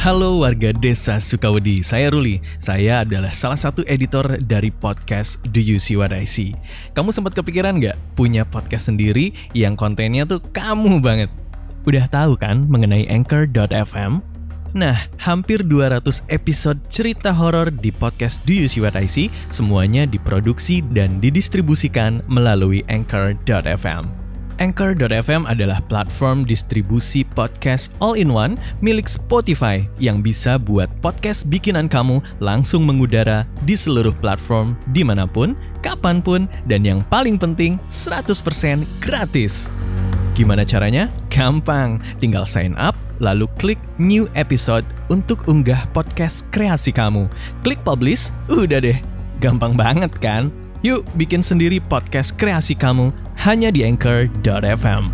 Halo warga desa Sukawedi, saya Ruli. Saya adalah salah satu editor dari podcast Do You See What I See. Kamu sempat kepikiran nggak punya podcast sendiri yang kontennya tuh kamu banget? Udah tahu kan mengenai Anchor.fm? Nah, hampir 200 episode cerita horor di podcast Do You See What I See semuanya diproduksi dan didistribusikan melalui Anchor.fm. Anchor.fm adalah platform distribusi podcast all-in-one milik Spotify yang bisa buat podcast bikinan kamu langsung mengudara di seluruh platform di mana pun, kapan pun, dan yang paling penting 100% gratis. Gimana caranya? Gampang, tinggal sign up, lalu klik new episode untuk unggah podcast kreasi kamu. Klik publish, udah deh. Gampang banget kan? Yuk bikin sendiri podcast kreasi kamu hanya di anchor.fm.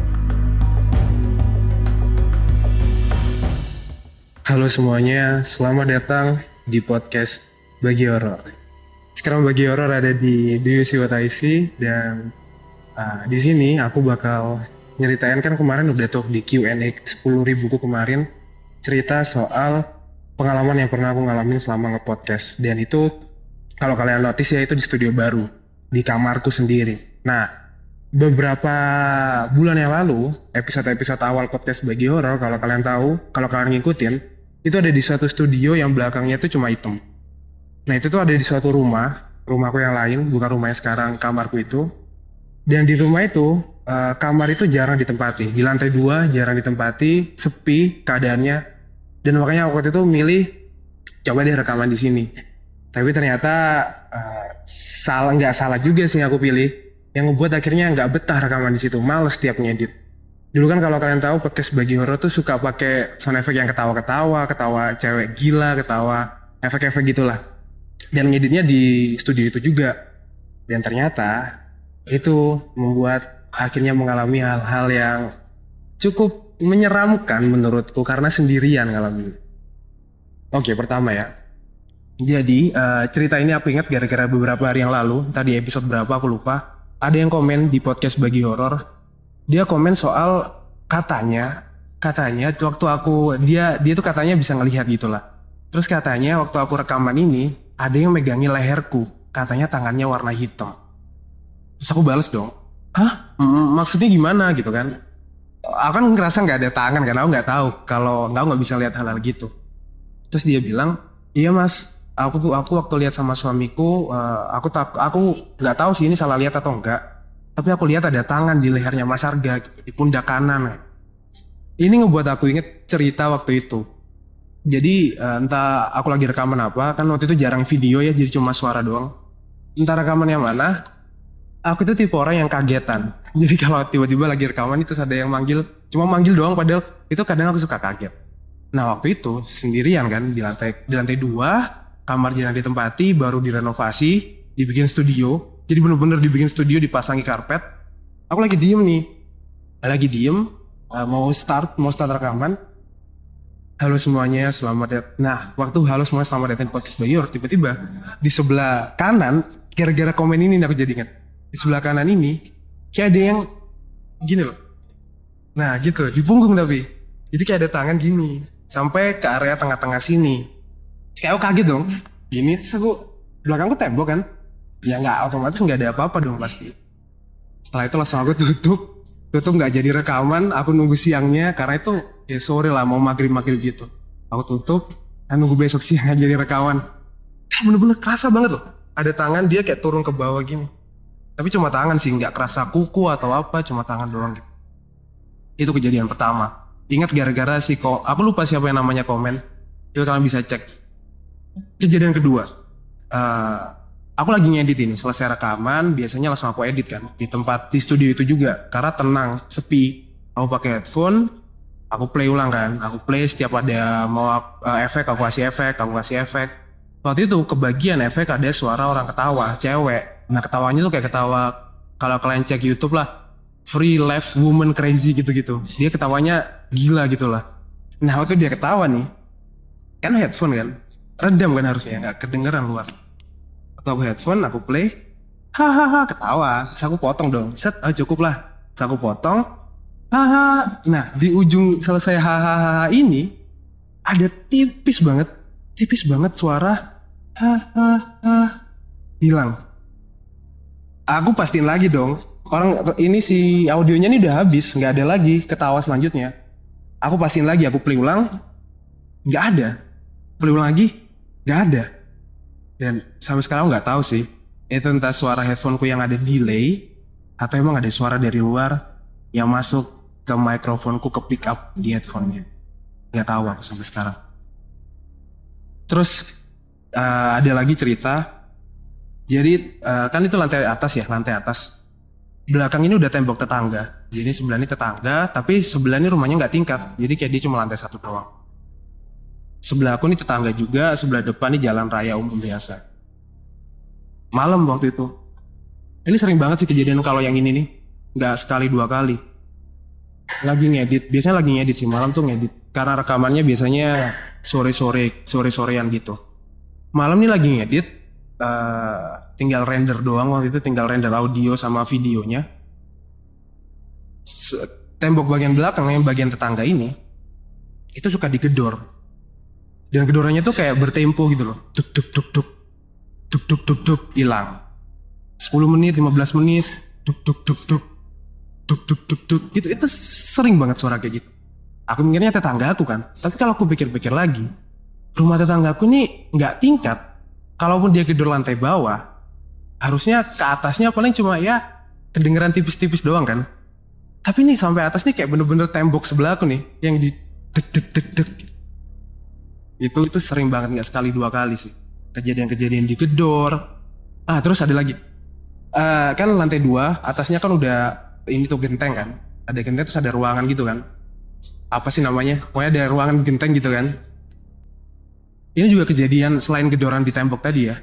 Halo semuanya, selamat datang di podcast Bagi Horor. Sekarang Bagi Horor ada di Do You See What I See dan uh, di sini aku bakal nyeritain kan kemarin udah tuh di Q&A 10 ribuku kemarin cerita soal pengalaman yang pernah aku ngalamin selama nge-podcast dan itu kalau kalian notice ya itu di studio baru di kamarku sendiri. Nah, beberapa bulan yang lalu, episode-episode awal podcast bagi horor kalau kalian tahu, kalau kalian ngikutin, itu ada di suatu studio yang belakangnya itu cuma hitam. Nah, itu tuh ada di suatu rumah, rumahku yang lain, bukan rumahnya sekarang, kamarku itu. Dan di rumah itu, uh, kamar itu jarang ditempati. Di lantai dua jarang ditempati, sepi keadaannya. Dan makanya waktu itu milih coba deh rekaman di sini tapi ternyata uh, salah nggak salah juga sih aku pilih. Yang ngebuat akhirnya nggak betah rekaman di situ males setiap ngedit. Dulu kan kalau kalian tahu podcast bagi horor tuh suka pakai sound effect yang ketawa-ketawa ketawa cewek gila ketawa efek-efek gitulah. Dan ngeditnya di studio itu juga. Dan ternyata itu membuat akhirnya mengalami hal-hal yang cukup menyeramkan menurutku karena sendirian ngalamin. Oke pertama ya jadi uh, cerita ini aku ingat gara-gara beberapa hari yang lalu, tadi episode berapa aku lupa, ada yang komen di podcast bagi horor. Dia komen soal katanya, katanya waktu aku dia dia tuh katanya bisa ngelihat gitulah. Terus katanya waktu aku rekaman ini ada yang megangi leherku, katanya tangannya warna hitam. Terus aku bales dong, hah? Maksudnya gimana gitu kan? Aku kan ngerasa nggak ada tangan karena aku nggak tahu kalau nggak nggak bisa lihat hal-hal gitu. Terus dia bilang, iya mas, aku tuh aku waktu lihat sama suamiku uh, aku tak aku nggak tahu sih ini salah lihat atau enggak tapi aku lihat ada tangan di lehernya Mas Arga di pundak kanan. Ini ngebuat aku inget cerita waktu itu. Jadi uh, entah aku lagi rekaman apa kan waktu itu jarang video ya jadi cuma suara doang. Entah rekaman yang mana aku itu tipe orang yang kagetan. Jadi kalau tiba-tiba lagi rekaman itu ada yang manggil cuma manggil doang padahal itu kadang aku suka kaget. Nah waktu itu sendirian kan di lantai di lantai dua kamar jarang ditempati baru direnovasi dibikin studio. Jadi bener-bener dibikin studio dipasangi karpet. Aku lagi diem nih. Lagi diem uh, mau start mau start rekaman. Halo semuanya selamat datang nah waktu halo semuanya selamat datang di podcast Bayor. Tiba-tiba di sebelah kanan gara-gara komen ini aku jadi ingat. Di sebelah kanan ini kayak ada yang gini loh. Nah gitu di punggung tapi. Jadi kayak ada tangan gini sampai ke area tengah-tengah sini kayak aku kaget dong. Gini. Terus aku belakangku tembok kan. Ya nggak otomatis nggak ada apa-apa dong pasti. Setelah itu langsung aku tutup. Tutup nggak jadi rekaman. Aku nunggu siangnya karena itu ya sore lah mau maghrib maghrib gitu. Aku tutup dan nunggu besok siang jadi rekaman. Kan bener-bener kerasa banget tuh ada tangan dia kayak turun ke bawah gini. Tapi cuma tangan sih nggak kerasa kuku atau apa cuma tangan doang gitu. Itu kejadian pertama. Ingat gara-gara sih kok aku lupa siapa yang namanya komen. Itu kalian bisa cek kejadian kedua uh, aku lagi ngedit ini selesai rekaman biasanya langsung aku edit kan di tempat di studio itu juga karena tenang sepi. Aku pakai headphone aku play ulang kan aku play setiap ada mau uh, efek aku kasih efek aku kasih efek. Waktu itu kebagian efek ada suara orang ketawa cewek. Nah ketawanya tuh kayak ketawa kalau kalian cek YouTube lah free left woman crazy gitu-gitu. Dia ketawanya gila gitu lah nah waktu dia ketawa nih kan headphone kan redam kan harusnya nggak kedengeran luar. Atau aku headphone aku play. Hahaha ketawa. Terus aku potong dong. Set oh, cukup lah. Terus aku potong. Haha nah di ujung selesai hahaha ini ada tipis banget, tipis banget suara ha ha ha hilang. Aku pastiin lagi dong. Orang ini si audionya ini udah habis, nggak ada lagi ketawa selanjutnya. Aku pastiin lagi, aku play ulang, nggak ada. Play ulang lagi, nggak ada. Dan sampai sekarang nggak tahu sih, itu entah suara headphoneku yang ada delay atau emang ada suara dari luar yang masuk ke mikrofonku ke pick up di headphonenya. Nggak tahu aku sampai sekarang. Terus uh, ada lagi cerita. Jadi uh, kan itu lantai atas ya lantai atas. Belakang ini udah tembok tetangga. Jadi sebelah ini tetangga tapi sebelah ini rumahnya nggak tingkat. Jadi kayak dia cuma lantai satu doang sebelah aku ini tetangga juga sebelah depan ini jalan raya umum biasa. Malam waktu itu. Ini sering banget sih kejadian kalau yang ini nih. Nggak sekali dua kali. Lagi ngedit. Biasanya lagi ngedit sih malam tuh ngedit. Karena rekamannya biasanya sore-sore sore-sorean gitu. Malam nih lagi ngedit uh, tinggal render doang waktu itu tinggal render audio sama videonya. Tembok bagian belakang yang bagian tetangga ini itu suka digedor dan gedorannya tuh kayak bertempo gitu loh. Duk duk duk duk duk duk duk duk hilang. 10 menit 15 menit. Duk duk duk duk duk duk duk duk gitu itu sering banget suara kayak gitu. Aku mikirnya tetangga aku kan. Tapi kalau aku pikir-pikir lagi rumah tetangga aku ini nggak tingkat. Kalaupun dia gedor lantai bawah harusnya ke atasnya paling cuma ya kedengeran tipis-tipis doang kan. Tapi nih sampai atas nih kayak bener-bener tembok sebelah aku nih yang di dek dek dek dek itu itu sering banget nggak sekali dua kali sih. Kejadian-kejadian digedor ah terus ada lagi. Uh, kan lantai dua atasnya kan udah ini tuh genteng kan. Ada genteng terus ada ruangan gitu kan. Apa sih namanya? Pokoknya ada ruangan genteng gitu kan. Ini juga kejadian selain gedoran di tembok tadi ya.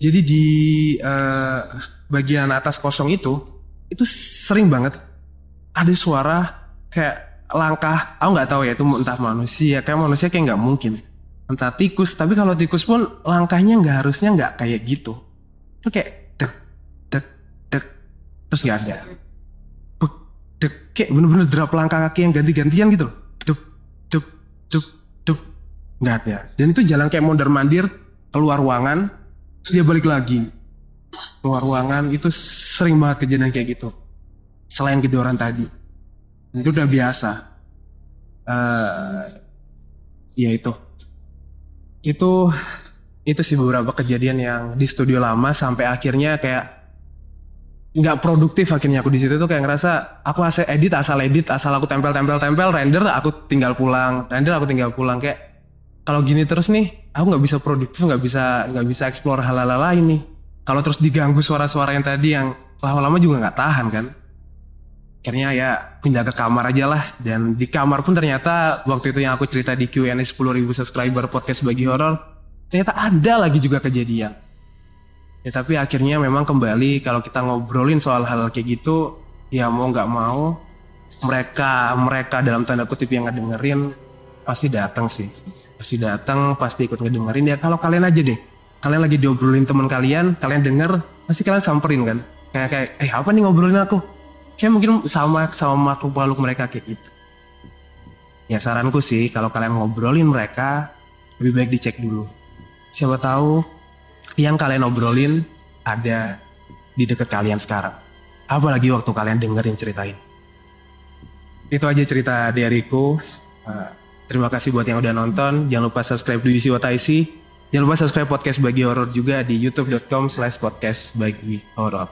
Jadi di uh, bagian atas kosong itu itu sering banget ada suara kayak langkah aku nggak tahu ya itu entah manusia kayak manusia kayak nggak mungkin entah tikus tapi kalau tikus pun langkahnya nggak harusnya nggak kayak gitu. Itu kayak dek dek dek terus nggak ada. Dek kayak bener-bener drop langkah kaki yang ganti-gantian gitu loh. Dup dup dup dup. Nggak ada. Dan itu jalan kayak mondar mandir keluar ruangan terus dia balik lagi. Keluar ruangan itu sering banget kejadian kayak gitu. Selain gedoran tadi. Itu udah biasa. Uh, ya itu itu itu sih beberapa kejadian yang di studio lama sampai akhirnya kayak nggak produktif akhirnya aku di situ tuh kayak ngerasa aku asal edit asal edit asal aku tempel tempel tempel render aku tinggal pulang render aku tinggal pulang. Kayak kalau gini terus nih aku nggak bisa produktif nggak bisa nggak bisa explore hal-hal lain nih. Kalau terus diganggu suara-suara yang tadi yang lama-lama juga nggak tahan kan akhirnya ya pindah ke kamar aja lah. Dan di kamar pun ternyata waktu itu yang aku cerita di Q&A 10.000 subscriber podcast bagi horor ternyata ada lagi juga kejadian. Ya tapi akhirnya memang kembali kalau kita ngobrolin soal hal kayak gitu ya mau nggak mau mereka mereka dalam tanda kutip yang ngedengerin pasti datang sih. Pasti datang pasti ikut ngedengerin. Ya kalau kalian aja deh. Kalian lagi diobrolin teman kalian kalian denger pasti kalian samperin kan. Kayak kayak eh apa nih ngobrolin aku kayak mungkin sama sama makhluk makhluk mereka kayak gitu ya saranku sih kalau kalian ngobrolin mereka lebih baik dicek dulu siapa tahu yang kalian obrolin ada di dekat kalian sekarang. Apalagi waktu kalian dengerin ceritain. Itu aja cerita dariku. Uh, terima kasih buat yang udah nonton. Jangan lupa subscribe di What I See. Jangan lupa subscribe podcast bagi horor juga di youtube.com slash podcast bagi horor.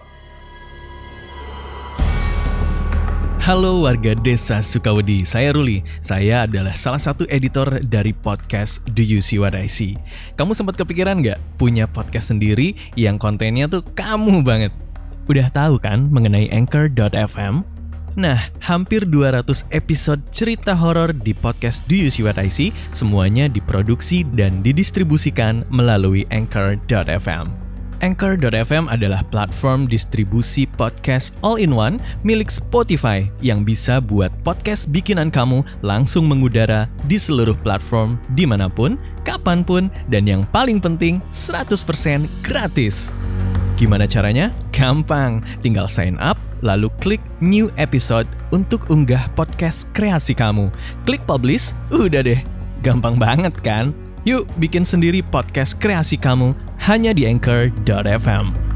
Halo warga desa Sukawedi, saya Ruli. Saya adalah salah satu editor dari podcast Do You See What I See. Kamu sempat kepikiran nggak punya podcast sendiri yang kontennya tuh kamu banget? Udah tahu kan mengenai Anchor.fm? Nah, hampir 200 episode cerita horor di podcast Do You See What I See semuanya diproduksi dan didistribusikan melalui Anchor.fm. Anchor.fm adalah platform distribusi podcast all-in-one milik Spotify yang bisa buat podcast bikinan kamu langsung mengudara di seluruh platform di mana pun, kapan pun, dan yang paling penting 100% gratis. Gimana caranya? Gampang, tinggal sign up, lalu klik new episode untuk unggah podcast kreasi kamu. Klik publish, udah deh Gampang banget kan? Yuk bikin sendiri podcast kreasi kamu hanya di anchor.fm.